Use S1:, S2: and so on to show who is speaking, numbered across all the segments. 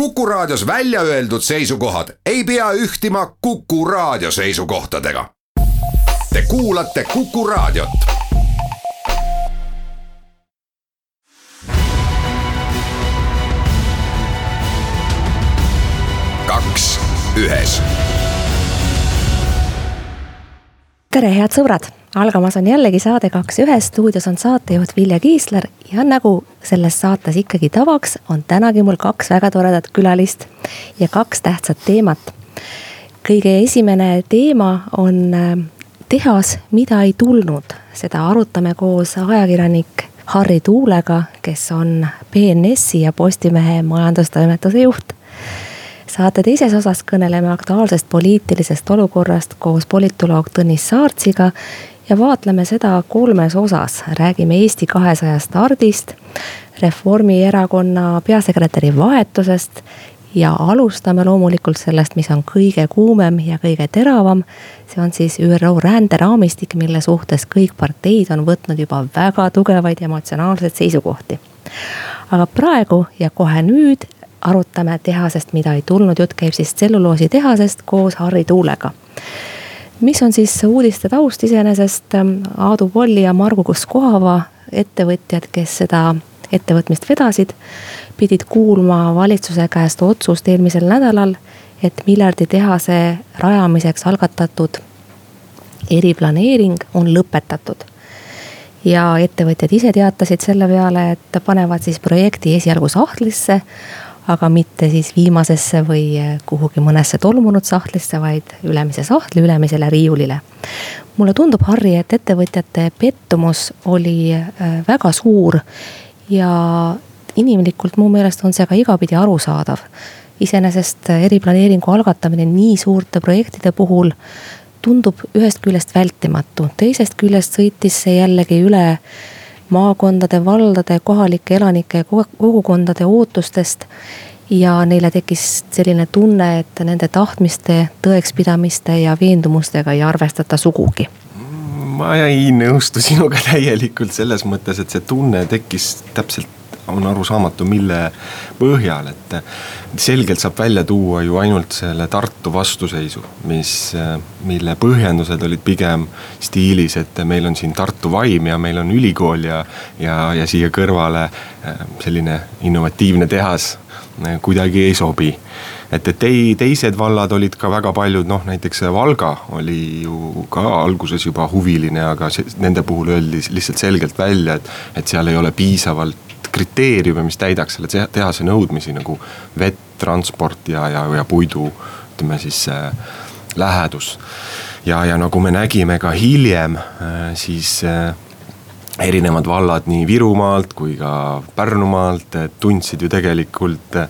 S1: Kuku Raadios välja öeldud seisukohad ei pea ühtima Kuku Raadio seisukohtadega. Te kuulate Kuku Raadiot. kaks ühes.
S2: tere, head sõbrad, algamas on jällegi saade Kaks ühes, stuudios on saatejuht Vilja Kiisler ja nagu selles saates ikkagi tavaks, on tänagi mul kaks väga toredat külalist ja kaks tähtsat teemat. kõige esimene teema on äh, tehas, mida ei tulnud, seda arutame koos ajakirjanik Harri Tuulega, kes on BNS-i ja Postimehe majandustoimetuse juht saate teises osas kõneleme aktuaalsest poliitilisest olukorrast koos politoloog Tõnis Saartsiga ja vaatleme seda kolmes osas, räägime Eesti kahesaja stardist, Reformierakonna peasekretäri vahetusest ja alustame loomulikult sellest, mis on kõige kuumem ja kõige teravam. see on siis ÜRO ränderaamistik, mille suhtes kõik parteid on võtnud juba väga tugevaid emotsionaalseid seisukohti. aga praegu ja kohe nüüd arutame tehasest, mida ei tulnud, jutt käib siis tselluloositehasest koos Harri Tuulega mis on siis uudiste taust iseenesest, ähm, Aadu Polli ja Margu Kuskohava ettevõtjad, kes seda ettevõtmist vedasid, pidid kuulma valitsuse käest otsust eelmisel nädalal, et miljarditehase rajamiseks algatatud eriplaneering on lõpetatud. ja ettevõtjad ise teatasid selle peale, et panevad siis projekti esialgu sahtlisse aga mitte siis viimasesse või kuhugi mõnesse tolmunud sahtlisse, vaid ülemise sahtli ülemisele riiulile. mulle tundub, Harri, et ettevõtjate pettumus oli eh, väga suur ja inimlikult mu meelest on see ka igapidi arusaadav. iseenesest eriplaneeringu algatamine nii suurte projektide puhul tundub ühest küljest vältimatu, teisest küljest sõitis see jällegi üle maakondade, valdade, kohalike elanike, kogukondade ootustest. ja neile tekkis selline tunne, et nende tahtmiste, tõekspidamiste ja veendumustega ei arvestata sugugi
S3: ma ei nõustu sinuga täielikult selles mõttes, et see tunne tekkis täpselt on arusaamatu, mille põhjal, et selgelt saab välja tuua ju ainult selle Tartu vastuseisu, mis, mille põhjendused olid pigem stiilis, et meil on siin Tartu vaim ja meil on ülikool ja, ja, ja siia kõrvale äh, selline innovatiivne tehas äh, kuidagi ei sobi. Et, et tei-, teised vallad olid ka väga paljud, noh näiteks Valga oli ju ka alguses juba huviline, aga see, nende puhul öeldi lihtsalt selgelt välja, et, et seal ei ole piisavalt kriteeriume, mis täidaks selle tehase nõudmisi nagu vett, transport ja, ja, ja puidu ütleme siis äh, lähedus. ja, ja nagu me nägime ka hiljem äh,, siis äh, erinevad vallad nii Virumaalt kui ka Pärnumaalt tundsid ju tegelikult äh,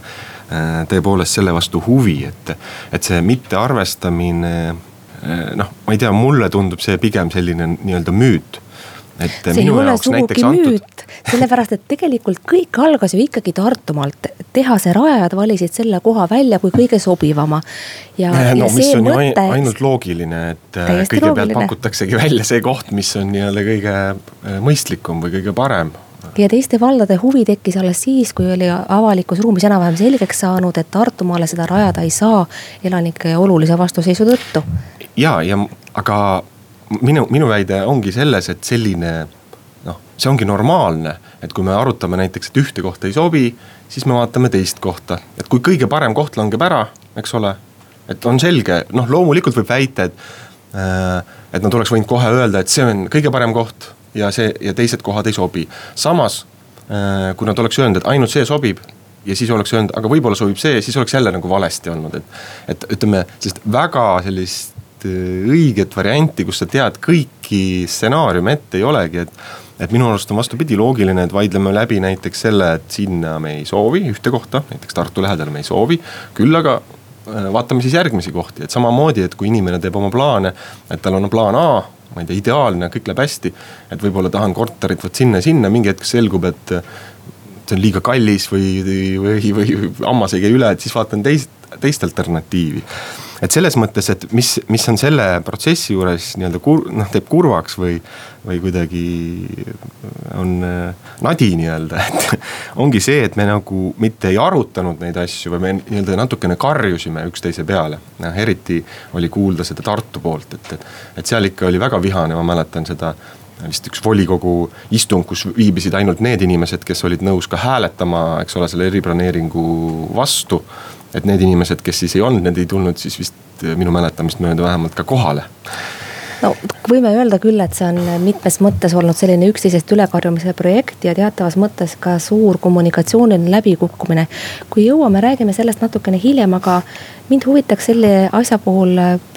S3: tõepoolest selle vastu huvi, et, et see mittearvestamine äh, noh, ma ei tea, mulle tundub see pigem selline nii-öelda müüt
S2: et see ei ole sugugi antud... sellepärast et tegelikult kõik algas ju ikkagi Tartumaalt. tehase rajajad valisid selle koha välja kui kõige sobivama.
S3: ja, ja, no, ja see mõte. ainult loogiline, et äh, kõigepealt loogiline. pakutaksegi välja see koht, mis on nii-öelda kõige äh, mõistlikum või kõige parem
S2: ja teiste valdade huvi tekkis alles siis, kui oli avalikus ruumis enam-vähem selgeks saanud, et Tartumaale seda rajada ei saa elanike olulise vastuseisu tõttu.
S3: ja, ja aga minu, minu väide ongi selles, et selline noh, see ongi normaalne, et kui me arutame näiteks, et ühte kohta ei sobi, siis me vaatame teist kohta, et kui kõige parem koht langeb ära, eks ole. et on selge, noh loomulikult võib väita, et, äh, et nad oleks võinud kohe öelda, et see on kõige parem koht ja see ja teised kohad ei sobi. samas, äh, kui nad oleks öelnud, et ainult see sobib ja siis oleks öelnud, aga võib-olla sobib see, siis oleks jälle nagu valesti olnud, et. et ütleme, sellist väga sellist sellist õiget varianti, kus sa tead kõiki stsenaariume ette ei olegi, et. et minu arust on vastupidi loogiline, et vaidleme läbi näiteks selle, et sinna me ei soovi ühte kohta, näiteks Tartu lähedal me ei soovi. küll aga äh, vaatame siis järgmisi kohti, et samamoodi, et kui inimene teeb oma plaane, et tal on plaan A ma ei tea, ideaalne, kõik läheb hästi. et võib-olla tahan korterit vot sinna ja sinna, mingi hetk selgub, et see on liiga kallis või, või, või hammas ei käi üle, et siis vaatan teist, teist alternatiivi et selles mõttes, et mis, mis on selle protsessi juures nii-öelda kur-, noh teeb kurvaks või, või kuidagi on äh, nadi nii-öelda, et ongi see, et me nagu mitte ei arutanud neid asju, vaid me nii-öelda natukene karjusime üksteise peale. noh, eriti oli kuulda seda Tartu poolt, et, et, et seal ikka oli väga vihane, ma mäletan seda vist üks volikogu istung, kus viibisid ainult need inimesed, kes olid nõus ka hääletama, eks ole, selle eriplaneeringu vastu. Et need inimesed, kes siis ei olnud, need ei tulnud siis vist minu mäletamist mööda vähemalt ka kohale
S2: no võime öelda küll, et see on mitmes mõttes olnud selline üksteisest ülekarjumise projekt ja teatavas mõttes ka suur kommunikatsiooniline läbikukkumine. kui jõuame, räägime sellest natukene hiljem, aga mind huvitaks selle asja puhul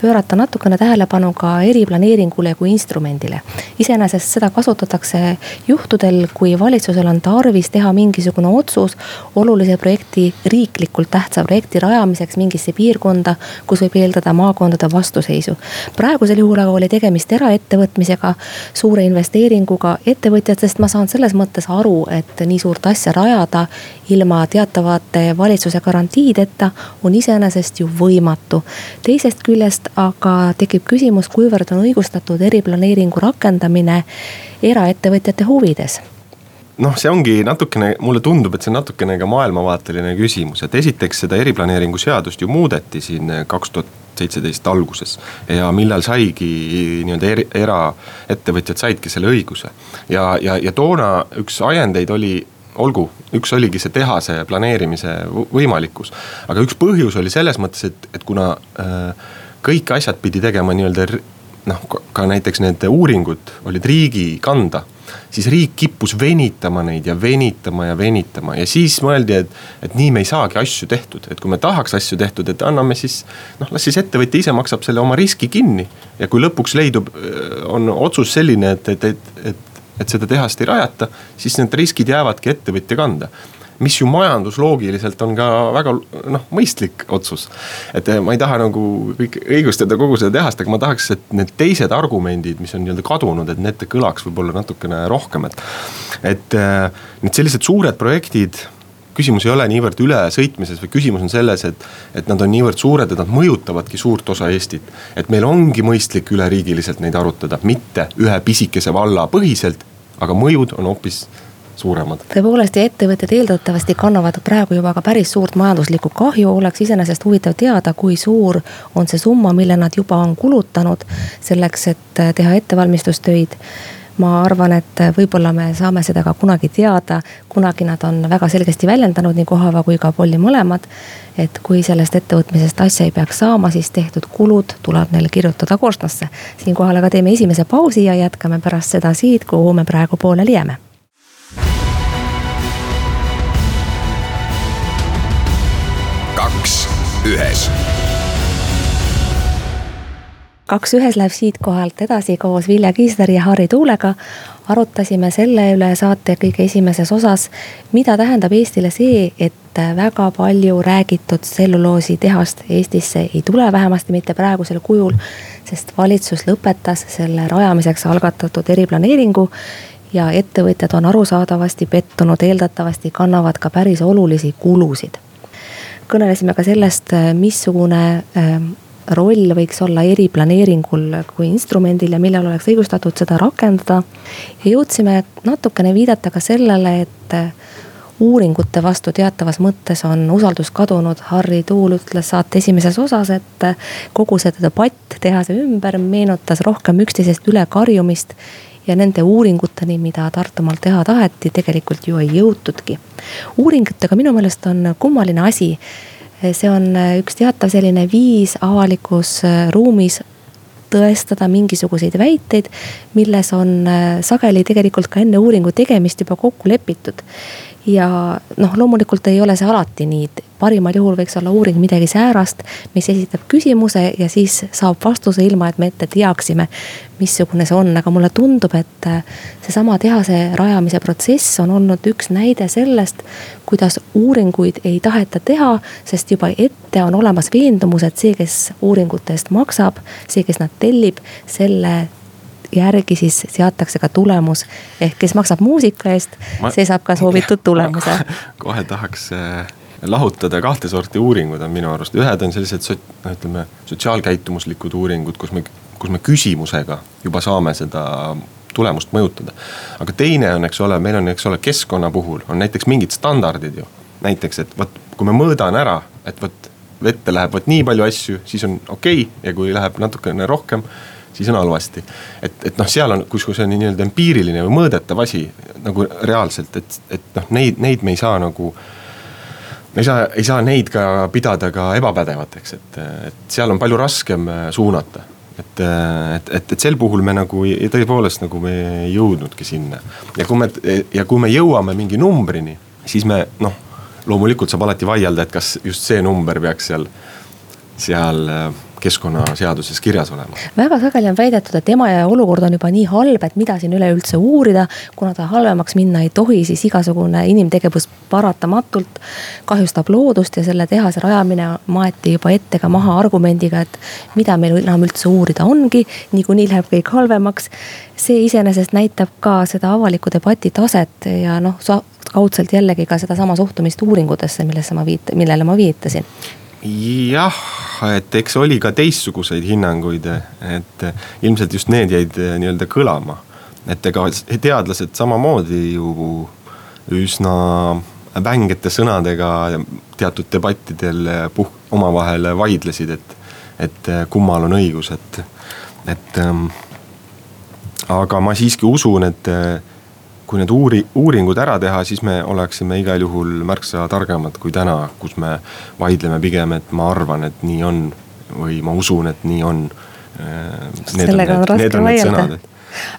S2: pöörata natukene tähelepanu ka eriplaneeringule kui instrumendile. iseenesest seda kasutatakse juhtudel, kui valitsusel on tarvis teha mingisugune otsus olulise projekti, riiklikult tähtsa projekti rajamiseks mingisse piirkonda, kus võib eeldada maakondade vastuseisu. praegusel juhul aga oli tegemist eraettevõtmisega, suure investeeringuga ettevõtjatest, ma saan selles mõttes aru, et nii suurt asja rajada ilma teatavate valitsuse garantiideta on iseenesest ju võimatu. teisest küljest aga tekib küsimus, kuivõrd on õigustatud eriplaneeringu rakendamine eraettevõtjate huvides
S3: noh, see ongi natukene, mulle tundub, et see on natukene ka maailmavaateline küsimus, et esiteks seda eriplaneeringu seadust ju muudeti siin kaks tuhat seitseteist alguses. ja millal saigi nii-öelda eraettevõtjad saidki selle õiguse. ja, ja, ja toona üks ajendeid oli olgu, üks oligi see tehase planeerimise võimalikkus. aga üks põhjus oli selles mõttes, et, et kuna äh, kõik asjad pidi tegema nii-öelda noh, ka näiteks need uuringud olid riigi kanda siis riik kippus venitama neid ja venitama ja venitama ja siis mõeldi, et, et nii me ei saagi asju tehtud, et kui me tahaks asju tehtud, et anname siis. noh, las siis ettevõtja ise maksab selle oma riski kinni ja kui lõpuks leidub, on otsus selline, et, et, et, et et seda tehast ei rajata, siis need riskid jäävadki ettevõtja kanda mis ju majandusloogiliselt on ka väga noh, mõistlik otsus. et eh, ma ei taha nagu kõik õigustada kogu seda tehast, aga ma tahaks, et need teised argumendid, mis on nii-öelda kadunud, et need kõlaks võib-olla natukene rohkem, et. et eh, need sellised suured projektid küsimus ei ole niivõrd ülesõitmises, vaid küsimus on selles, et, et nad on niivõrd suured, et nad mõjutavadki suurt osa Eestit. et meil ongi mõistlik üleriigiliselt neid arutada, mitte ühe pisikese valla põhiselt, aga mõjud on hoopis suuremad.
S2: tõepoolest ja ettevõtted eeldatavasti kannavad praegu juba ka päris suurt majanduslikku kahju, oleks iseenesest huvitav teada, kui suur on see summa, mille nad juba on kulutanud selleks, et teha ettevalmistustöid ma arvan, et võib-olla me saame seda ka kunagi teada, kunagi nad on väga selgesti väljendanud, nii Kohava kui ka Polli mõlemad. et kui sellest ettevõtmisest asja ei peaks saama, siis tehtud kulud tuleb neil kirjutada korstnasse. siinkohal aga teeme esimese pausi ja jätkame pärast seda siit, kuhu me praegu pooleli jääme
S1: kaks ühes
S2: kaks ühes läheb siit kohalt edasi koos Vilja Kiisleri ja Harri Tuulega. arutasime selle üle saate kõige esimeses osas, mida tähendab Eestile see, et väga palju räägitud tselluloositehast Eestisse ei tule, vähemasti mitte praegusel kujul. sest valitsus lõpetas selle rajamiseks algatatud eriplaneeringu ja ettevõtjad on arusaadavasti pettunud, eeldatavasti kannavad ka päris olulisi kulusid. kõnelesime ka sellest, missugune ähm, roll võiks olla eriplaneeringul kui instrumendil ja millal oleks õigustatud seda rakendada. ja jõudsime natukene viidata ka sellele, et uuringute vastu teatavas mõttes on usaldus kadunud. Harri Tuul ütles saate esimeses osas, et kogu see debatt tehase ümber meenutas rohkem üksteisest ülekarjumist ja nende uuringuteni, mida Tartumaal teha taheti, tegelikult ju ei jõutudki. uuringutega minu meelest on kummaline asi see on äh, üks teatav selline viis avalikus äh, ruumis tõestada mingisuguseid väiteid, milles on sageli tegelikult ka enne uuringu tegemist juba kokku lepitud. ja noh, loomulikult ei ole see alati nii, parimal juhul võiks olla uuring midagi säärast, mis esitab küsimuse ja siis saab vastuse, ilma et me ette teaksime, missugune see on, aga mulle tundub, et äh, seesama tehase rajamise protsess on olnud üks näide sellest, kuidas uuringuid ei taheta teha, sest juba ette on olemas veendumus, et see, kes uuringute eest maksab, see, kes nad tellib, selle järgi siis seatakse ka tulemus. ehk kes maksab muusika eest, see saab ka soovitud tulemuse.
S3: kohe tahaks äh, lahutada kahte sorti uuringud on minu arust, ühed on sellised noh ütleme, sotsiaalkäitumuslikud uuringud, kus me, kus me küsimusega juba saame seda tulemust mõjutada. aga teine on, eks ole, meil on, eks ole, keskkonna puhul on näiteks mingid standardid ju. näiteks, et vot, kui ma mõõdan ära, et vot vette läheb vot nii palju asju, siis on okei okay, ja kui läheb natukene rohkem, siis on halvasti. et, et noh, seal on, kus, kus on nii-öelda empiiriline või mõõdetav asi nagu reaalselt, et, et noh, neid, neid me ei saa nagu ei saa, ei saa neid ka pidada ka ebapädevateks, et, et seal on palju raskem äh, suunata. et, äh, et, et, et sel puhul me nagu tõepoolest nagu me ei jõudnudki sinna. ja kui me, ja kui me jõuame mingi numbrini, siis me noh, loomulikult saab alati vaielda, et kas just see number peaks seal, seal äh, keskkonnaseaduses kirjas olema.
S2: väga sageli on väidetud, et Emajõe olukord on juba nii halb, et mida siin üleüldse uurida. kuna ta halvemaks minna ei tohi, siis igasugune inimtegevus paratamatult kahjustab loodust ja selle tehase rajamine maeti juba ette ka maha argumendiga, et mida meil enam üldse uurida ongi, niikuinii läheb kõik halvemaks. see iseenesest näitab ka seda avaliku debati taset ja noh, kaudselt jällegi ka sedasama suhtumist uuringutesse, millesse ma viit-, millele ma viitasin
S3: jah, et eks oli ka teistsuguseid hinnanguid, et ilmselt just need jäid eh, nii-öelda kõlama. et ega teadlased samamoodi ju üsna vängete sõnadega teatud debattidel puh-, omavahel vaidlesid, et, et kummal on õigus, et, et ähm, aga ma siiski usun, et kui need uuri-, uuringud ära teha, siis me oleksime igal juhul märksa targemad kui täna, kus me vaidleme pigem, et ma arvan, et nii on või ma usun, et nii on.
S2: sellega on, on raske vaielda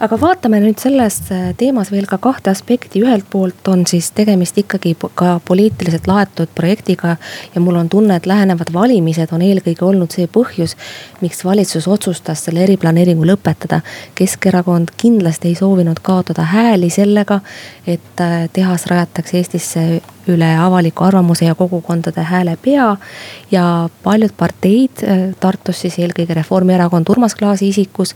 S2: aga vaatame nüüd selles äh, teemas veel ka kahte aspekti, ühelt poolt on siis tegemist ikkagi ka poliitiliselt laetud projektiga. ja mul on tunne, et lähenevad valimised on eelkõige olnud see põhjus, miks valitsus otsustas selle eriplaneeringu lõpetada. Keskerakond kindlasti ei soovinud kaotada hääli sellega, et äh, tehas rajatakse Eestisse üle avaliku arvamuse ja kogukondade hääle pea. ja paljud parteid, äh, Tartus siis eelkõige Reformierakond Urmas Klaasi isikus,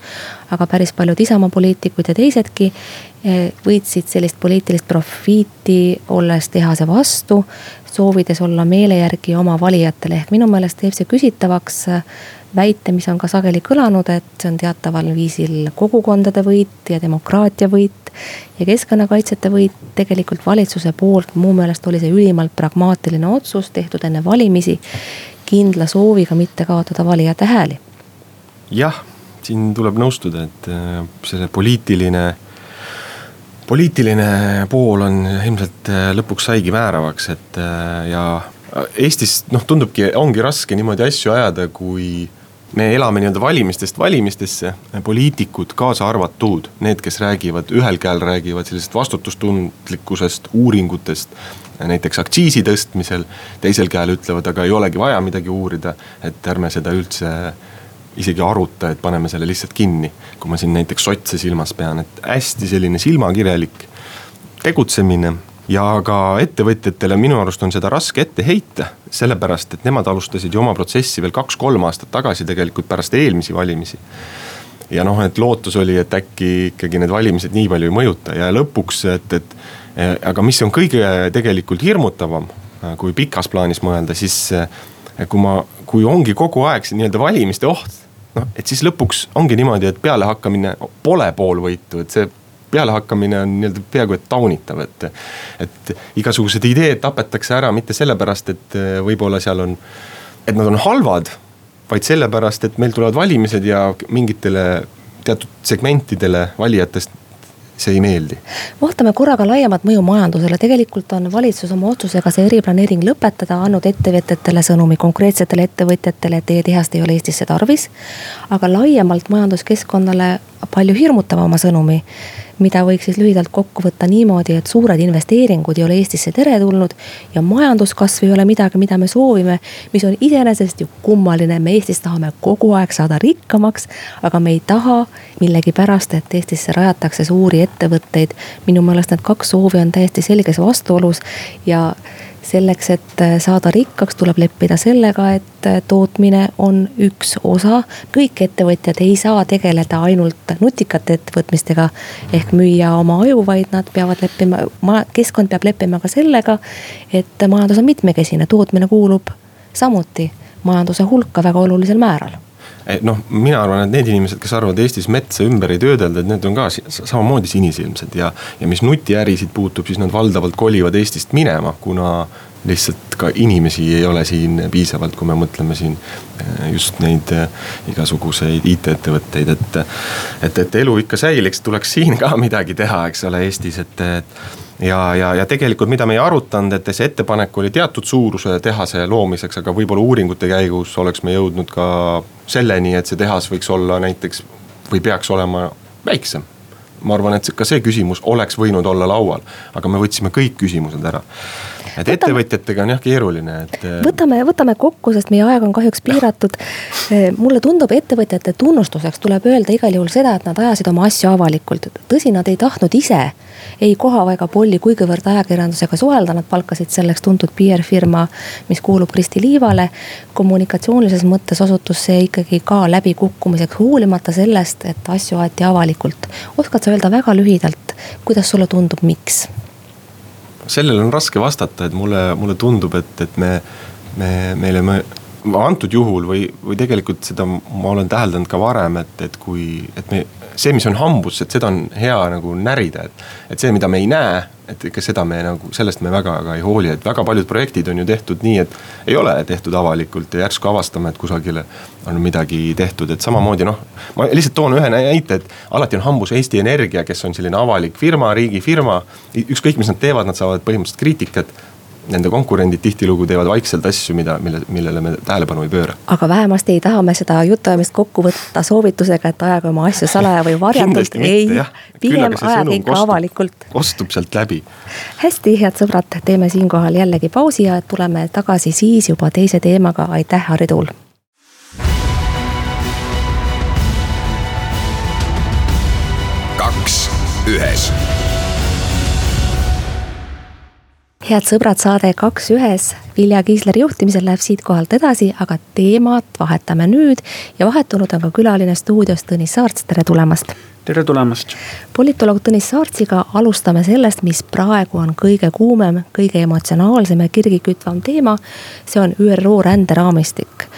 S2: aga päris paljud Isamaa poliitikud ja teisedki äh, võitsid sellist poliitilist profiiti, olles tehase vastu, soovides olla meele järgi oma valijatele, ehk minu meelest teeb see küsitavaks äh, väite, mis on ka sageli kõlanud, et see on teataval viisil kogukondade võit ja demokraatia võit ja keskkonnakaitsjate võit tegelikult valitsuse poolt, mu meelest oli see ülimalt pragmaatiline otsus tehtud enne valimisi. kindla sooviga mitte kaotada valijate hääli.
S3: jah, siin tuleb nõustuda, et äh, selle poliitiline poliitiline pool on ilmselt äh, lõpuks saigi määravaks, et äh, ja Eestis noh, tundubki, ongi raske niimoodi asju ajada, kui me elame nii-öelda valimistest valimistesse, poliitikud kaasa arvatud, need, kes räägivad, ühel käel räägivad sellisest vastutustundlikkusest, uuringutest. näiteks aktsiisi tõstmisel, teisel käel ütlevad, aga ei olegi vaja midagi uurida, et ärme seda üldse isegi aruta, et paneme selle lihtsalt kinni. kui ma siin näiteks sotse silmas pean, et hästi selline silmakirjalik tegutsemine ja ka ettevõtjatele minu arust on seda raske ette heita, sellepärast et nemad alustasid ju oma protsessi veel kaks-kolm aastat tagasi tegelikult pärast eelmisi valimisi. ja noh, et lootus oli, et äkki ikkagi need valimised nii palju ei mõjuta ja lõpuks, et, et aga mis on kõige tegelikult hirmutavam, kui pikas plaanis mõelda, siis kui ma, kui ongi kogu aeg see nii-öelda valimiste oht noh, et siis lõpuks ongi niimoodi, et pealehakkamine pole pool võitu, et see pealehakkamine on nii-öelda peaaegu et taunitav, et. et igasugused ideed tapetakse ära mitte sellepärast, et eh, võib-olla seal on, et nad on halvad. vaid sellepärast, et meil tulevad valimised ja mingitele teatud segmentidele valijatest see ei meeldi.
S2: vaatame korra ka laiemat mõju majandusele, tegelikult on valitsus oma otsusega see eriplaneering lõpetada andnud ettevõtetele sõnumi, konkreetsetele ettevõtjatele, et teie tehast ei ole Eestisse tarvis. aga laiemalt majanduskeskkonnale palju hirmutavama sõnumi mida võiks siis lühidalt kokku võtta niimoodi, et suured investeeringud ei ole Eestisse teretulnud. ja majanduskasv ei ole midagi, mida me soovime, mis on iseenesest ju kummaline, me Eestis tahame kogu aeg saada rikkamaks. aga me ei taha millegipärast, et Eestisse rajatakse suuri ettevõtteid. minu meelest need kaks soovi on täiesti selges vastuolus ja selleks, et äh, saada rikkaks, tuleb leppida sellega, et äh, tootmine on üks osa. kõik ettevõtjad ei saa tegeleda ainult nutikate ettevõtmistega ehk müüa oma aju, vaid nad peavad leppima, keskkond peab leppima ka sellega, et majandus on mitmekesine, tootmine kuulub samuti majanduse hulka väga olulisel määral
S3: noh, mina arvan, et need inimesed, kes arvavad Eestis metsa ümber ei töödelda, et need on ka samamoodi sinisilmsed ja. ja mis nutiärisid puutub, siis nad valdavalt kolivad Eestist minema, kuna lihtsalt ka inimesi ei ole siin piisavalt, kui me mõtleme siin eh, just neid eh, igasuguseid IT-ettevõtteid, et. et, et elu ikka säiliks, tuleks siin ka midagi teha, eks ole, Eestis, et, et ja, ja, ja tegelikult, mida me ei arutanud, et see ettepanek oli teatud suuruse tehase loomiseks, aga võib-olla uuringute käigus oleks me jõudnud ka selleni, et see tehas võiks olla näiteks või peaks olema väiksem ma arvan, et ka see küsimus oleks võinud olla laual, aga me võtsime kõik küsimused ära. Et võtame, ettevõtjatega on jah keeruline, et.
S2: Äh, võtame, võtame kokku, sest meie aeg on kahjuks piiratud. Äh, mulle tundub, ettevõtjate tunnustuseks tuleb öelda igal juhul seda, et nad ajasid oma asju avalikult. tõsi, nad ei tahtnud ise ei Kohava ega Polli kuigivõrd ajakirjandusega suhelda, nad palkasid selleks tuntud PR-firma, mis kuulub Kristi Liivale. kommunikatsioonilises mõttes osutus see ikkagi ka läbikukkumiseks, hoolimata sellest, et asju aeti avalikult. oskad sa öelda väga lühidalt, kuidas sulle tundub, miks?
S3: Sellele on raske vastata, et mulle, mulle tundub, et, et me, me, meile me antud juhul või, või tegelikult seda ma olen täheldanud ka varem, et, et kui, et me see, mis on hambus, et seda on hea nagu närida, et. et see, mida me ei näe, et ega seda me nagu, sellest me väga ka ei hooli, et väga paljud projektid on ju tehtud nii, et. ei ole tehtud avalikult ja järsku avastame, et kusagile on midagi tehtud, et samamoodi noh. ma lihtsalt toon ühe näite, et alati on hambus Eesti Energia, kes on selline avalik firma, riigifirma. ükskõik, mis nad teevad, nad saavad põhimõtteliselt kriitikat nende konkurendid tihtilugu teevad vaikselt asju, mida, mille, millele me tähelepanu ei pööra.
S2: aga vähemasti ei taha me seda jutuajamist kokku võtta soovitusega, et ajage oma asju salaja või varjatult. ei, pigem ajage ikka avalikult.
S3: kostub sealt läbi.
S2: hästi, head sõbrad, teeme siinkohal jällegi pausi ja tuleme tagasi siis juba teise teemaga, aitäh, Harri Tuul.
S1: kaks ühes
S2: head sõbrad, saade Kaks ühes Vilja Kiisleri juhtimisel läheb siitkohalt edasi, aga teemat vahetame nüüd ja vahetunud on ka külaline stuudios Tõnis Saarts, tere tulemast.
S4: tere tulemast.
S2: politoloog Tõnis Saartsiga alustame sellest, mis praegu on kõige kuumem, kõige emotsionaalsem ja kirgikütvam teema. see on ÜRO ränderaamistik.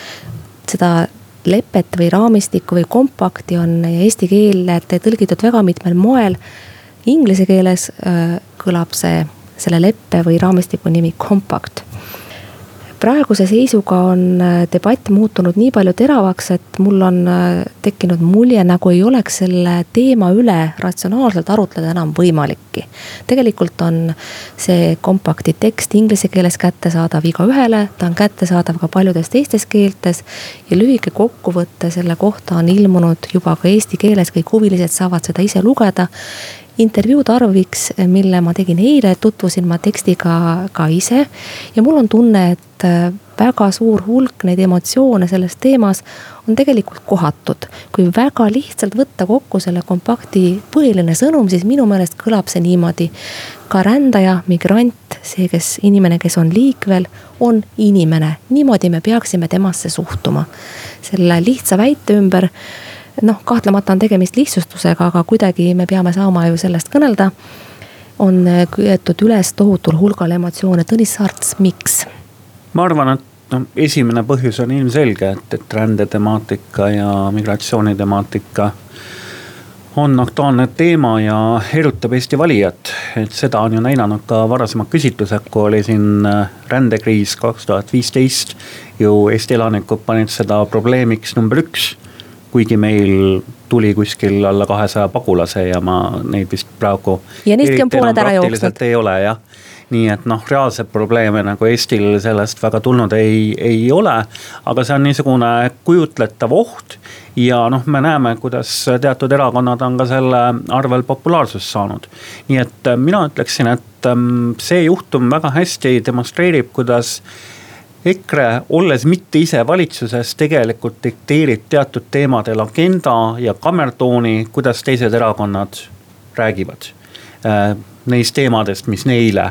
S2: seda lepet või raamistikku või kompakti on eesti keelde tõlgitud väga mitmel moel. Inglise keeles äh, kõlab see selle leppe või raamistiku nimi Compact praeguse seisuga on äh, debatt muutunud nii palju teravaks, et mul on äh, tekkinud mulje, nagu ei oleks selle teema üle ratsionaalselt arutleda enam võimalikki. tegelikult on see kompakti tekst inglise keeles kättesaadav igaühele, ta on kättesaadav ka paljudes teistes keeltes. ja lühike kokkuvõte selle kohta on ilmunud juba ka eesti keeles, kõik huvilised saavad seda ise lugeda intervjuu tarviks, mille ma tegin eile, tutvusin ma tekstiga ka ise. ja mul on tunne, et äh, väga suur hulk neid emotsioone selles teemas on tegelikult kohatud. kui väga lihtsalt võtta kokku selle kompakti põhiline sõnum, siis minu meelest kõlab see niimoodi. ka rändaja, migrant, see, kes, inimene, kes on liikvel, on inimene, niimoodi me peaksime temasse suhtuma. selle lihtsa väite ümber noh, kahtlemata on tegemist lihtsustusega, aga kuidagi me peame saama ju sellest kõnelda. on köetud üles tohutul hulgal emotsioone, Tõnis Saarts, miks?
S4: ma arvan, et noh, esimene põhjus on ilmselge, et, et rändetemaatika ja migratsioonitemaatika on aktuaalne teema ja erutab Eesti valijat. et seda on ju näidanud ka varasemad küsitlused, kui oli siin äh, rändekriis kaks tuhat viisteist. ju Eesti elanikud panid seda probleemiks number üks kuigi meil tuli kuskil alla kahesaja pagulase ja ma neid vist praegu.
S2: ja neistki on pooled ära jooksnud.
S4: ei ole jah nii et noh, reaalseid probleeme nagu Eestil sellest väga tulnud ei, ei ole. aga see on niisugune kujutletav oht ja noh, me näeme, kuidas teatud erakonnad on ka selle arvel populaarsust saanud. nii et äh, mina ütleksin, et ähm, see juhtum väga hästi demonstreerib, kuidas EKRE, olles mitte ise valitsuses, tegelikult dikteerib teatud teemadel agenda ja kammertooni, kuidas teised erakonnad räägivad. Äh, neist teemadest, mis neile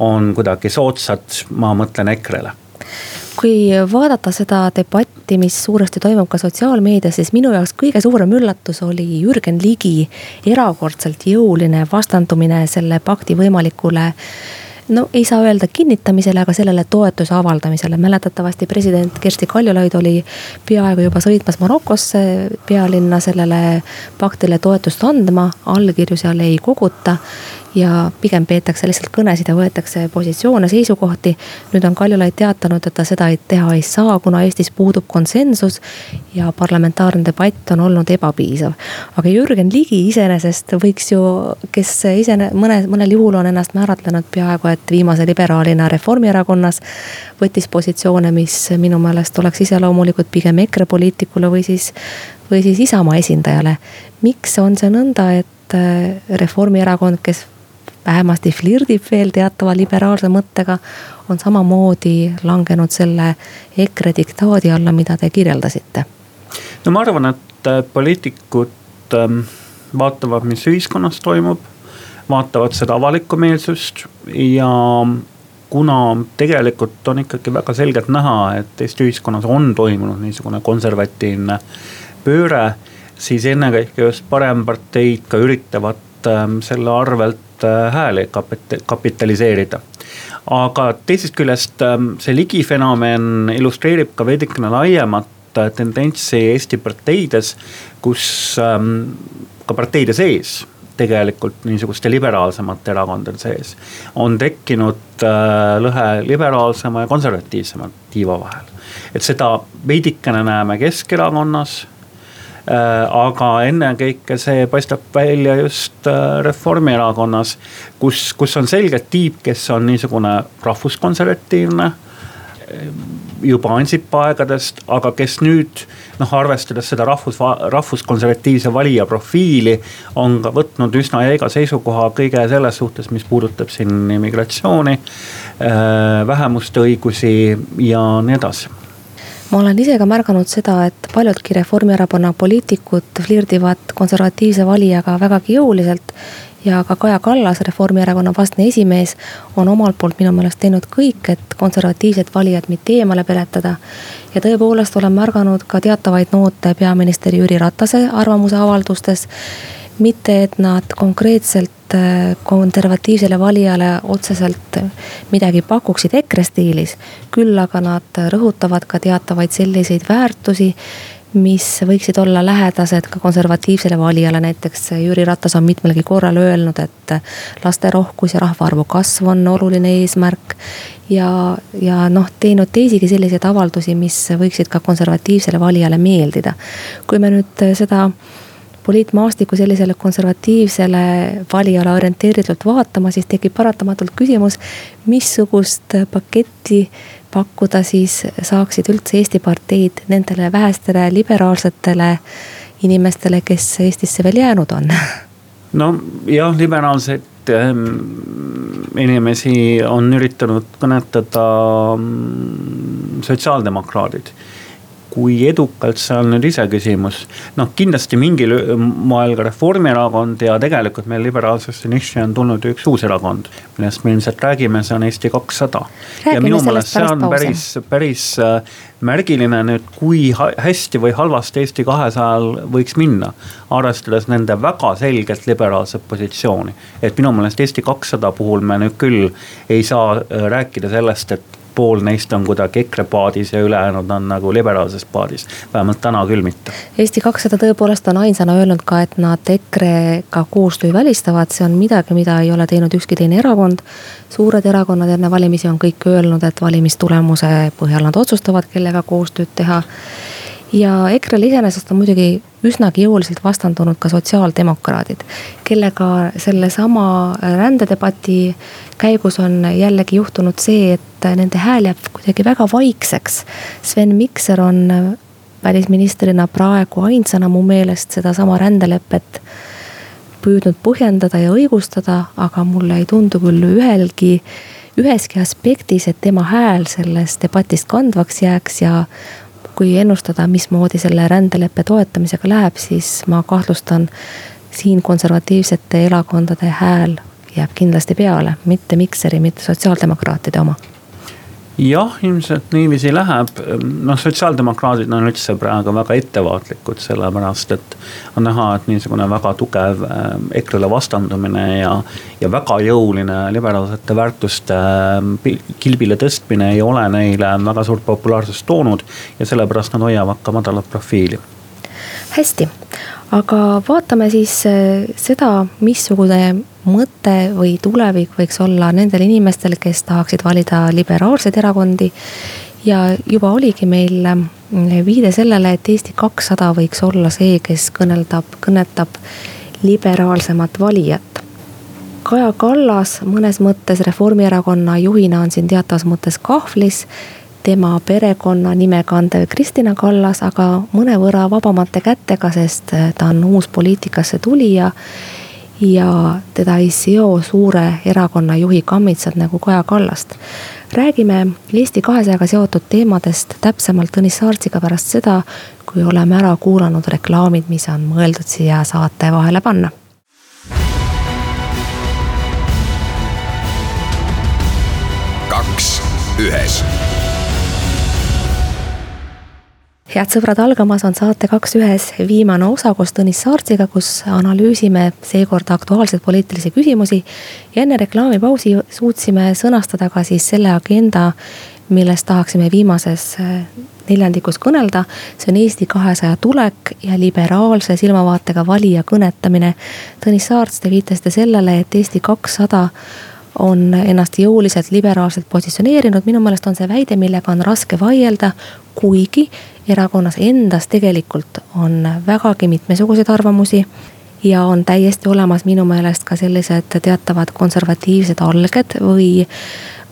S4: on kuidagi soodsad, ma mõtlen EKRE-le.
S2: Kui vaadata seda debatti, mis suuresti toimub ka sotsiaalmeedias, siis minu jaoks kõige suurem üllatus oli Jürgen Ligi erakordselt jõuline vastandumine selle pakti võimalikule no ei saa öelda kinnitamisele, aga sellele toetuse avaldamisele. mäletatavasti president Kersti Kaljulaid oli peaaegu juba sõitmas Marokosse pealinna sellele paktile toetust andma, allkirju seal ei koguta ja pigem peetakse lihtsalt kõnesid ja võetakse positsioone, seisukohti. nüüd on Kaljulaid teatanud, et ta seda teha ei saa, kuna Eestis puudub konsensus ja parlamentaarne debatt on olnud ebapiisav. aga Jürgen Ligi iseenesest võiks ju, kes ise mõne, mõnel juhul on ennast määratlenud peaaegu et viimase liberaalina Reformierakonnas. võttis positsioone, mis minu meelest oleks iseloomulikud pigem EKRE poliitikule või siis, või siis Isamaa esindajale. miks on see nõnda, et Reformierakond, kes vähemasti flirdib veel teatava liberaalse mõttega, on samamoodi langenud selle EKRE diktaadi alla, mida te kirjeldasite?
S4: no ma arvan, et äh, poliitikud ähm, vaatavad, mis ühiskonnas toimub, vaatavad seda avalikku meelsust ja kuna tegelikult on ikkagi väga selgelt näha, et Eesti ühiskonnas on toimunud niisugune konservatiivne pööre, siis ennekõike just paremparteid ka üritavad ähm, selle arvelt hääli kapitaliseerida. aga teisest küljest ähm, see ligifenomen illustreerib ka veidikene laiemat äh, tendentsi Eesti parteides, kus ähm, ka parteide sees tegelikult niisuguste liberaalsemate erakondade sees on tekkinud äh, lõhe liberaalsema ja konservatiivsema tiiva vahel. et seda veidikene näeme Keskerakonnas Äh, aga ennekõike see paistab välja just äh, Reformierakonnas, kus, kus on selgelt tiib, kes on niisugune rahvuskonservatiivne äh, juba Ansipa aegadest, aga kes nüüd noh, arvestades seda rahvus, rahvuskonservatiivse valija profiili, on ka võtnud üsna jäiga seisukoha kõige selles suhtes, mis puudutab siin immigratsiooni, vähemuste õigusi ja nii edasi
S2: ma olen ise ka märganud seda, et paljudki Reformierakonna poliitikud flirdivad konservatiivse valijaga vägagi jõuliselt. ja ka Kaja Kallas, Reformierakonna vastne esimees, on omalt poolt minu meelest teinud kõik, et konservatiivsed valijad mitte eemale peletada. ja tõepoolest olen märganud ka teatavaid noote peaminister Jüri Ratase arvamuse avaldustes mitte, et nad konkreetselt konservatiivsele valijale otseselt midagi pakuksid EKRE stiilis. küll aga nad rõhutavad ka teatavaid selliseid väärtusi, mis võiksid olla lähedased ka konservatiivsele valijale, näiteks Jüri Ratas on mitmelgi korral öelnud, et laste rohkus ja rahvaarvu kasv on oluline eesmärk. ja, ja noh, teinud teisigi selliseid avaldusi, mis võiksid ka konservatiivsele valijale meeldida. kui me nüüd seda poliitmaastikku sellisele konservatiivsele valijale orienteeritult vaatama, siis tekib paratamatult küsimus, missugust paketti pakkuda siis saaksid üldse Eesti parteid nendele vähestele liberaalsetele inimestele, kes Eestisse veel jäänud on?
S4: no jah, liberaalseid ähm, inimesi on üritanud kõnetada mm, sotsiaaldemokraadid kui edukalt, see on nüüd iseküsimus. noh, kindlasti mingil moel ka Reformierakond ja tegelikult meil liberaalsesse nišši on tulnud üks uus erakond, millest me ilmselt räägime, see on Eesti kakssada. ja minu meelest see on päris, päris äh, märgiline nüüd, kui hästi või halvasti Eesti kahesajal võiks minna. arvestades nende väga selgelt liberaalset positsiooni. et minu meelest Eesti kakssada puhul me nüüd küll ei saa äh, rääkida sellest, et pool neist on kuidagi EKRE paadis ja ülejäänud on nagu liberaalses paadis. vähemalt täna küll mitte.
S2: Eesti kakssada tõepoolest on ainsana öelnud ka, et nad EKRE-ga koostöö välistavad, see on midagi, mida ei ole teinud ükski teine erakond. suured erakonnad enne valimisi on kõik öelnud, et valimistulemuse põhjal nad otsustavad, kellega koostööd teha ja EKRE-le iseenesest on muidugi üsnagi jõuliselt vastandunud ka sotsiaaldemokraadid, kellega sellesama rändedebati käigus on jällegi juhtunud see, et nende hääl jääb kuidagi väga vaikseks. Sven Mikser on välisministrina praegu ainsana mu meelest sedasama rändelepet püüdnud põhjendada ja õigustada, aga mulle ei tundu küll ühelgi, üheski aspektis, et tema hääl sellest debatist kandvaks jääks ja kui ennustada, mismoodi selle rändeleppe toetamisega läheb, siis ma kahtlustan siin konservatiivsete erakondade hääl jääb kindlasti peale, mitte Mikseri, mitte sotsiaaldemokraatide oma
S4: jah, ilmselt niiviisi läheb, noh, sotsiaaldemokraadid on üldse praegu väga ettevaatlikud, sellepärast et on näha, et niisugune väga tugev ähm, EKRE-le vastandumine ja, ja väga jõuline liberaalsete väärtuste ähm, kilbile tõstmine ei ole neile väga suurt populaarsust toonud ja sellepärast nad hoiavad ka madalat profiili.
S2: hästi, aga vaatame siis äh, seda, missugune mõte või tulevik võiks olla nendel inimestel, kes tahaksid valida liberaalseid erakondi. ja juba oligi meil mm, viide sellele, et Eesti kakssada võiks olla see, kes kõneldab, kõnetab liberaalsemat valijat. Kaja Kallas mõnes mõttes Reformierakonna juhina on siin teatavas mõttes kahvlis tema perekonnanime kandev Kristina Kallas, aga mõnevõrra vabamate kätega, sest ta on uus poliitikasse tulija ja teda ei seo suure erakonna juhi kammitsad nagu Kaja Kallast. räägime Eesti kahesajaga seotud teemadest täpsemalt Tõnis Saartsiga pärast seda, kui oleme ära kuulanud reklaamid, mis on mõeldud siia saate vahele panna.
S1: kaks ühes
S2: head sõbrad, algamas on saate Kaks ühes viimane osa koos Tõnis Saartsiga, kus analüüsime seekord aktuaalseid poliitilisi küsimusi. ja enne reklaamipausi suutsime sõnastada ka siis selle agenda, millest tahaksime viimases äh, neljandikus kõnelda. see on Eesti kahesaja tulek ja liberaalse silmavaatega valija kõnetamine. Tõnis Saarts, te viitasite sellele, et Eesti kakssada on ennast jõuliselt liberaalselt positsioneerinud, minu meelest on see väide, millega on raske vaielda, kuigi erakonnas endas tegelikult on vägagi mitmesuguseid arvamusi. ja on täiesti olemas minu meelest ka sellised teatavad konservatiivsed alged või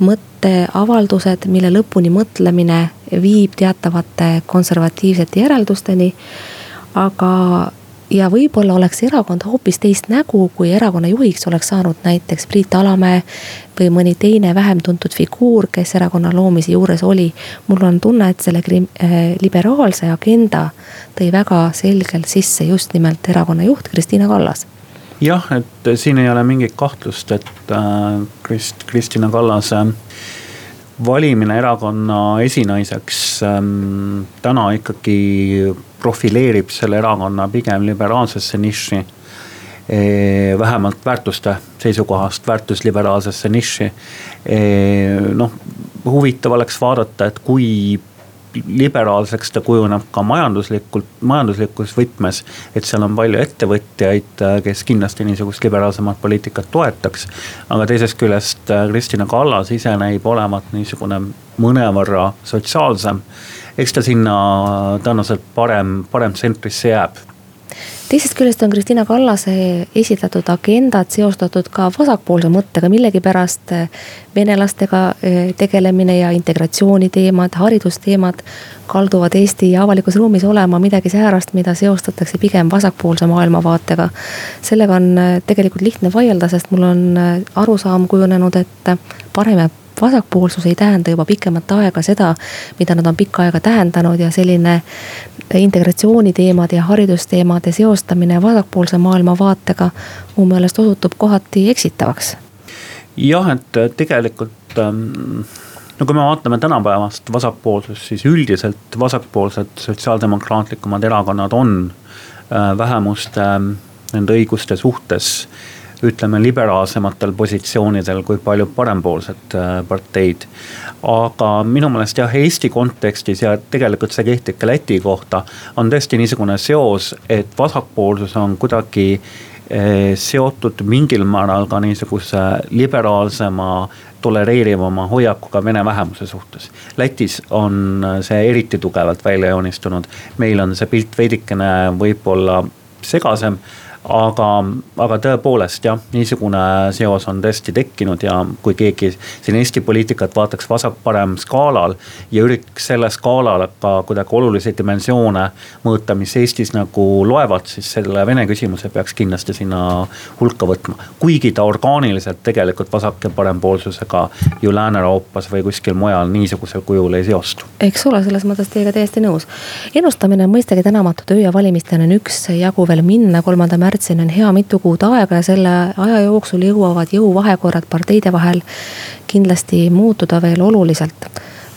S2: mõtteavaldused, mille lõpuni mõtlemine viib teatavate konservatiivsete järeldusteni. aga ja võib-olla oleks erakond hoopis teist nägu, kui erakonna juhiks oleks saanud näiteks Priit Alamäe või mõni teine vähem tuntud figuur, kes erakonna loomise juures oli. mul on tunne, et selle äh, liberaalse agenda tõi väga selgelt sisse just nimelt erakonna juht Kristina Kallas
S4: jah, et siin ei ole mingit kahtlust, et äh, Krist-, Kristina Kallase valimine erakonna esinaiseks ähm, täna ikkagi profileerib selle erakonna pigem liberaalsesse nišši. vähemalt väärtuste seisukohast väärtusliberaalsesse nišši. noh, huvitav oleks vaadata, et kui liberaalseks ta kujuneb ka majanduslikult, majanduslikus võtmes. et seal on palju ettevõtjaid, kes kindlasti niisugust liberaalsemat poliitikat toetaks. aga teisest küljest Kristina Kallas ise näib olevat niisugune mõnevõrra sotsiaalsem eks ta sinna tõenäoliselt parem, parem tsentrisse jääb
S2: teisest küljest on Kristina Kallase esitatud agendad seostatud ka vasakpoolse mõttega, millegipärast eh, venelastega eh, tegelemine ja integratsiooni teemad, haridusteemad. kalduvad Eesti avalikus ruumis olema midagi säärast, mida seostatakse pigem vasakpoolse maailmavaatega. sellega on eh, tegelikult lihtne vaielda, sest mul on arusaam kujunenud, et parem ja vasakpoolsus ei tähenda juba pikemat aega seda, mida nad on pikka aega tähendanud ja selline integratsiooniteemade ja haridusteemade seostamine vasakpoolse maailmavaatega mu meelest osutub kohati eksitavaks.
S4: jah, et tegelikult ähm, no kui me vaatame tänapäevast vasakpoolsust, siis üldiselt vasakpoolsed sotsiaaldemokraatlikumad erakonnad on äh, vähemuste äh, nende õiguste suhtes ütleme liberaalsematel positsioonidel kui paljud parempoolsed äh, parteid. aga minu meelest jah, Eesti kontekstis ja tegelikult see kehtib ka Läti kohta, on tõesti niisugune seos, et vasakpoolsus on kuidagi äh, seotud mingil määral ka niisuguse liberaalsema tolereerivama hoiakuga vene vähemuse suhtes. Lätis on see eriti tugevalt välja joonistunud, meil on see pilt veidikene võib-olla segasem aga, aga tõepoolest jah, niisugune seos on tõesti tekkinud ja kui keegi siin Eesti poliitikat vaataks vasak-parem skaalal. ja üritaks selle skaalal ka kuidagi olulisi dimensioone mõõta, mis Eestis nagu loevad, siis selle Vene küsimuse peaks kindlasti sinna hulka võtma. kuigi ta orgaaniliselt tegelikult vasak- ja parempoolsusega ju Lääne-Euroopas või kuskil mujal niisugusel kujul ei seostu.
S2: eks ole, selles mõttes teiega täiesti nõus. ennustamine on mõistagi tänamatu töö ja valimisteni on üksjagu veel minna, kolmanda märtsi märtsini on hea mitu kuud aega ja selle aja jooksul jõuavad jõuvahekorrad parteide vahel kindlasti muutuda veel oluliselt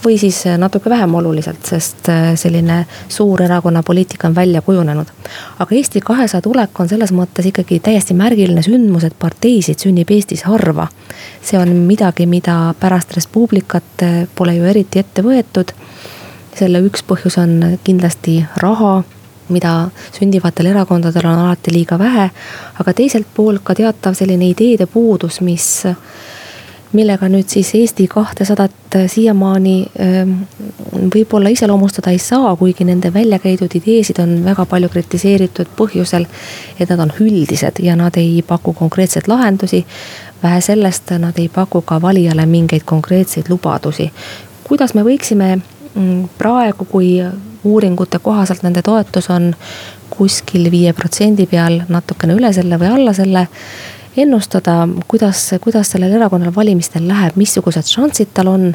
S2: või siis natuke vähem oluliselt, sest äh, selline suur erakonna poliitika on välja kujunenud. aga Eesti kahesaja tulek on selles mõttes ikkagi täiesti märgiline sündmus, et parteisid sünnib Eestis harva. see on midagi, mida pärast Res Publicat äh, pole ju eriti ette võetud. selle üks põhjus on kindlasti raha mida sündivatel erakondadel on alati liiga vähe. aga teiselt poolt ka teatav selline ideede puudus, mis millega nüüd siis Eesti kahtesadat siiamaani ähm, võib-olla iseloomustada ei saa, kuigi nende välja käidud ideesid on väga palju kritiseeritud põhjusel, et nad on üldised ja nad ei paku konkreetseid lahendusi. vähe sellest, nad ei paku ka valijale mingeid konkreetseid lubadusi. kuidas me võiksime praegu, kui uuringute kohaselt nende toetus on kuskil viie protsendi peal, natukene üle selle või alla selle ennustada, kuidas, kuidas sellel erakonnal valimistel läheb, missugused šansid tal on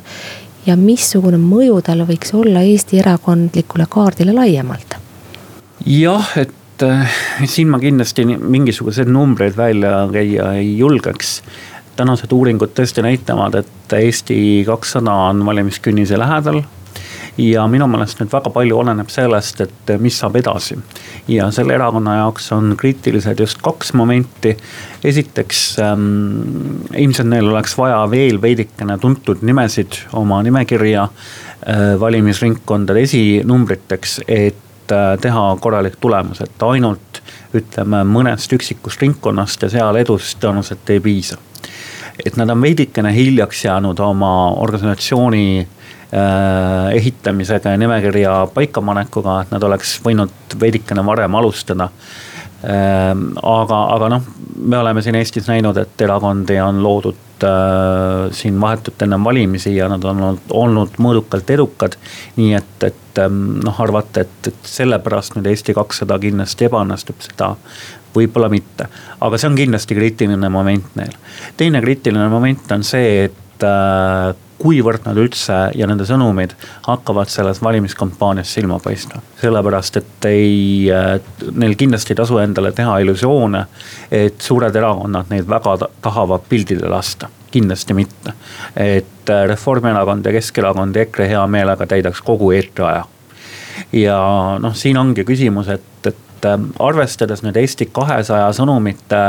S2: ja missugune mõju tal võiks olla Eesti erakondlikule kaardile laiemalt?
S4: jah, et äh, siin ma kindlasti mingisuguseid numbreid välja käia ei julgeks. tänased uuringud tõesti näitavad, et Eesti kakssada on valimiskünnise lähedal ja minu meelest nüüd väga palju oleneb sellest, et mis saab edasi. ja selle erakonna jaoks on kriitilised just kaks momenti. esiteks ähm, ilmselt neil oleks vaja veel veidikene tuntud nimesid oma nimekirja äh, valimisringkondade esinumbriteks, et äh, teha korralik tulemus, et ainult ütleme mõnest üksikust ringkonnast ja seal edust tõenäoliselt ei piisa et nad on veidikene hiljaks jäänud oma organisatsiooni ehitamisega ja nimekirja paikapanekuga, et nad oleks võinud veidikene varem alustada. Ähm, aga, aga noh, me oleme siin Eestis näinud, et erakondi on loodud äh, siin vahetult enne valimisi ja nad on olnud, olnud mõõdukalt edukad. nii et, et ähm, noh, arvata, et, et sellepärast nüüd Eesti kakssada kindlasti ebaõnnestub, seda võib-olla mitte. aga see on kindlasti kriitiline moment neil. teine kriitiline moment on see, et äh, kuivõrd nad üldse ja nende sõnumid hakkavad selles valimiskampaanias silma paistma. sellepärast, et ei, neil kindlasti ei tasu endale teha illusioone, et suured erakonnad neid väga tahavad pildile lasta kindlasti mitte. et Reformierakond ja Keskerakond ja EKRE hea meelega täidaks kogu eetriaja. ja noh, siin ongi küsimus, et, et arvestades nüüd Eesti kahesaja sõnumite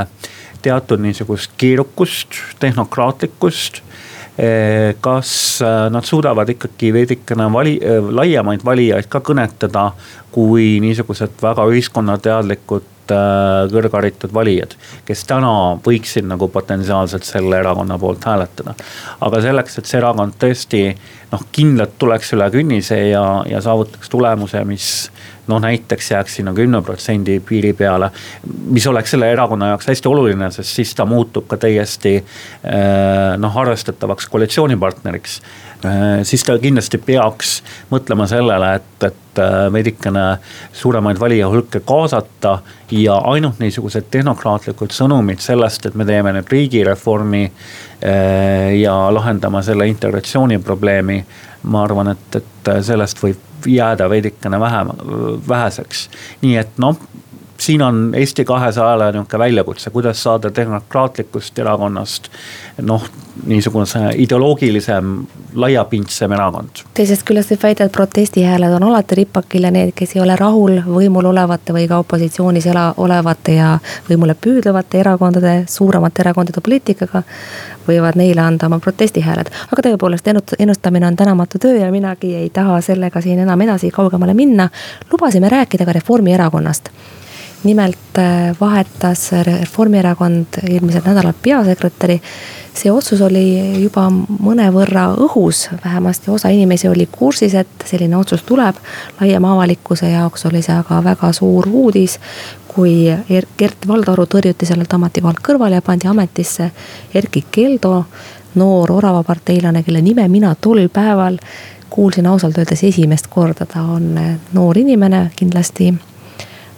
S4: teatud niisugust keerukust, tehnokraatlikkust Eh, kas eh, nad suudavad ikkagi veidikene vali, eh, laiemaid valijaid ka kõnetada kui niisugused väga ühiskonnateadlikud kõrgharitud valijad, kes täna võiksid nagu potentsiaalselt selle erakonna poolt hääletada. aga selleks, et see erakond tõesti noh, kindlalt tuleks üle künnise ja, ja saavutaks tulemuse, mis noh, näiteks jääks sinna kümne protsendi piiri peale. mis oleks selle erakonna jaoks hästi oluline, sest siis ta muutub ka täiesti eh, noh, arvestatavaks koalitsioonipartneriks. Eh, siis ta kindlasti peaks mõtlema sellele, et, et eh, veidikene suuremaid valija hulke kaasata. ja ainult niisugused tehnokraatlikud sõnumid sellest, et me teeme nüüd riigireformi ja lahendama selle integratsiooni probleemi ma arvan, et, et sellest võib jääda veidikene vähem, väheseks. nii et noh, siin on Eesti kahesajale nihuke väljakutse, kuidas saada demokraatlikust erakonnast noh, niisuguse ideoloogilisem, laiapindsem erakond.
S2: teisest küljest võib väita, et protestihääled on alati ripakil ja need, kes ei ole rahul võimul olevate või ka opositsioonis ela, olevate ja võimule püüdlevate erakondade, suuremate erakondade poliitikaga. võivad neile anda oma protestihääled, aga tõepoolest ennustamine on tänamatu töö ja minagi ei taha sellega siin enam edasi kaugemale minna. lubasime rääkida ka Reformierakonnast nimelt äh, vahetas Reformierakond eelmisel nädalal peasekretäri. see otsus oli juba mõnevõrra õhus, vähemasti osa inimesi oli kursis, et selline otsus tuleb. laiema avalikkuse jaoks oli see aga väga suur uudis, kui er-, Gert Valdaru tõrjuti sellelt ametikohalt kõrvale ja pandi ametisse Erkki Keldo, noor oravaparteilane, kelle nime mina tol päeval kuulsin ausalt öeldes esimest korda, ta on noor inimene kindlasti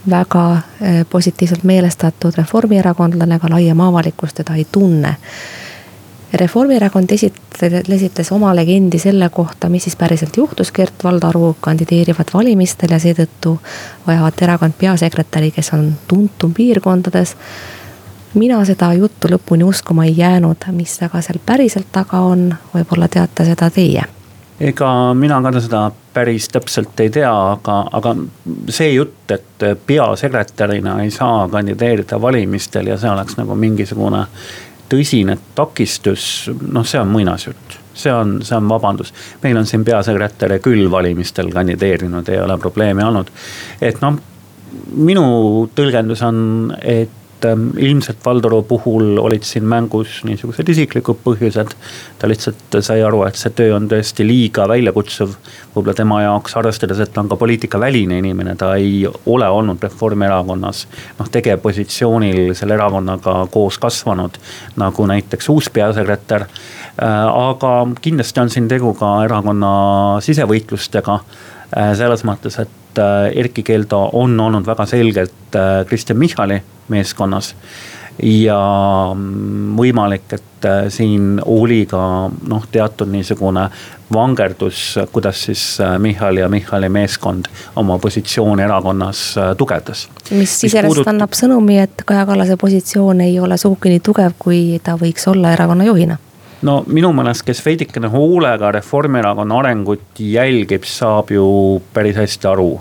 S2: väga eh, positiivselt meelestatud reformierakondlane, aga laiem avalikkus teda ei tunne. Reformierakond esitas oma legendi selle kohta, mis siis päriselt juhtus Gert Valdaru kandideerivad valimistel ja seetõttu vajavad erakond peasekretäri, kes on tuntum piirkondades. mina seda juttu lõpuni uskuma ei jäänud, mis aga seal päriselt taga on, võib-olla teate seda teie
S4: ega mina ka seda päris täpselt ei tea, aga, aga see jutt, et peasekretärina ei saa kandideerida valimistel ja see oleks nagu mingisugune tõsine takistus, noh, see on muinasjutt see on, see on vabandus. meil on siin peasekretäre küll valimistel kandideerinud, ei ole probleemi olnud. et noh, minu tõlgendus on, et Ähm, ilmselt Valdoru puhul olid siin mängus niisugused isiklikud põhjused. ta lihtsalt sai aru, et see töö on tõesti liiga väljakutsuv. võib-olla tema jaoks, arvestades, et ta on ka poliitikaväline inimene, ta ei ole olnud Reformierakonnas. noh, tegevpositsioonil selle erakonnaga koos kasvanud, nagu näiteks uus peasekretär. Äh, aga kindlasti on siin tegu ka erakonna sisevõitlustega selles mõttes, et äh, Erkki Keldo on olnud väga selgelt Kristen Michali meeskonnas. ja võimalik, et äh, siin oli ka noh, teatud niisugune vangerdus, kuidas siis äh, Michal ja Michali meeskond oma positsiooni erakonnas äh, tugevdas.
S2: mis iseenesest puudut... annab sõnumi, et Kaja Kallase positsioon ei ole sugugi nii tugev, kui ta võiks olla erakonna juhina
S4: no minu meelest, kes veidikene hoolega Reformierakonna arengut jälgib, saab ju päris hästi aru,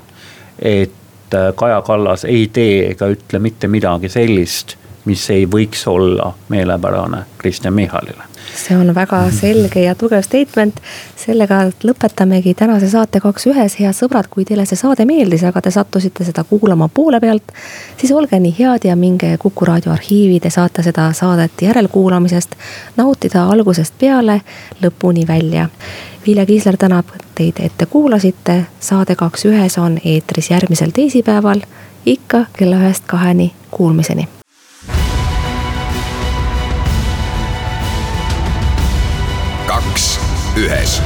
S4: et et Kaja Kallas ei tee ega ütle mitte midagi sellist, mis ei võiks olla meelepärane Kristen Michalile.
S2: see on väga selge ja tugev statement. sellega lõpetamegi tänase saate Kaks ühes, head sõbrad, kui teile see saade meeldis, aga te sattusite seda kuulama poole pealt. siis olge nii head ja minge Kuku raadio arhiivi, te saate seda saadet järelkuulamisest nautida algusest peale lõpuni välja Vilja Kiisler tänab teid, et te kuulasite. saade Kaks ühes on eetris järgmisel teisipäeval ikka kella ühest kaheni. Kuulmiseni.
S1: Kaks ühes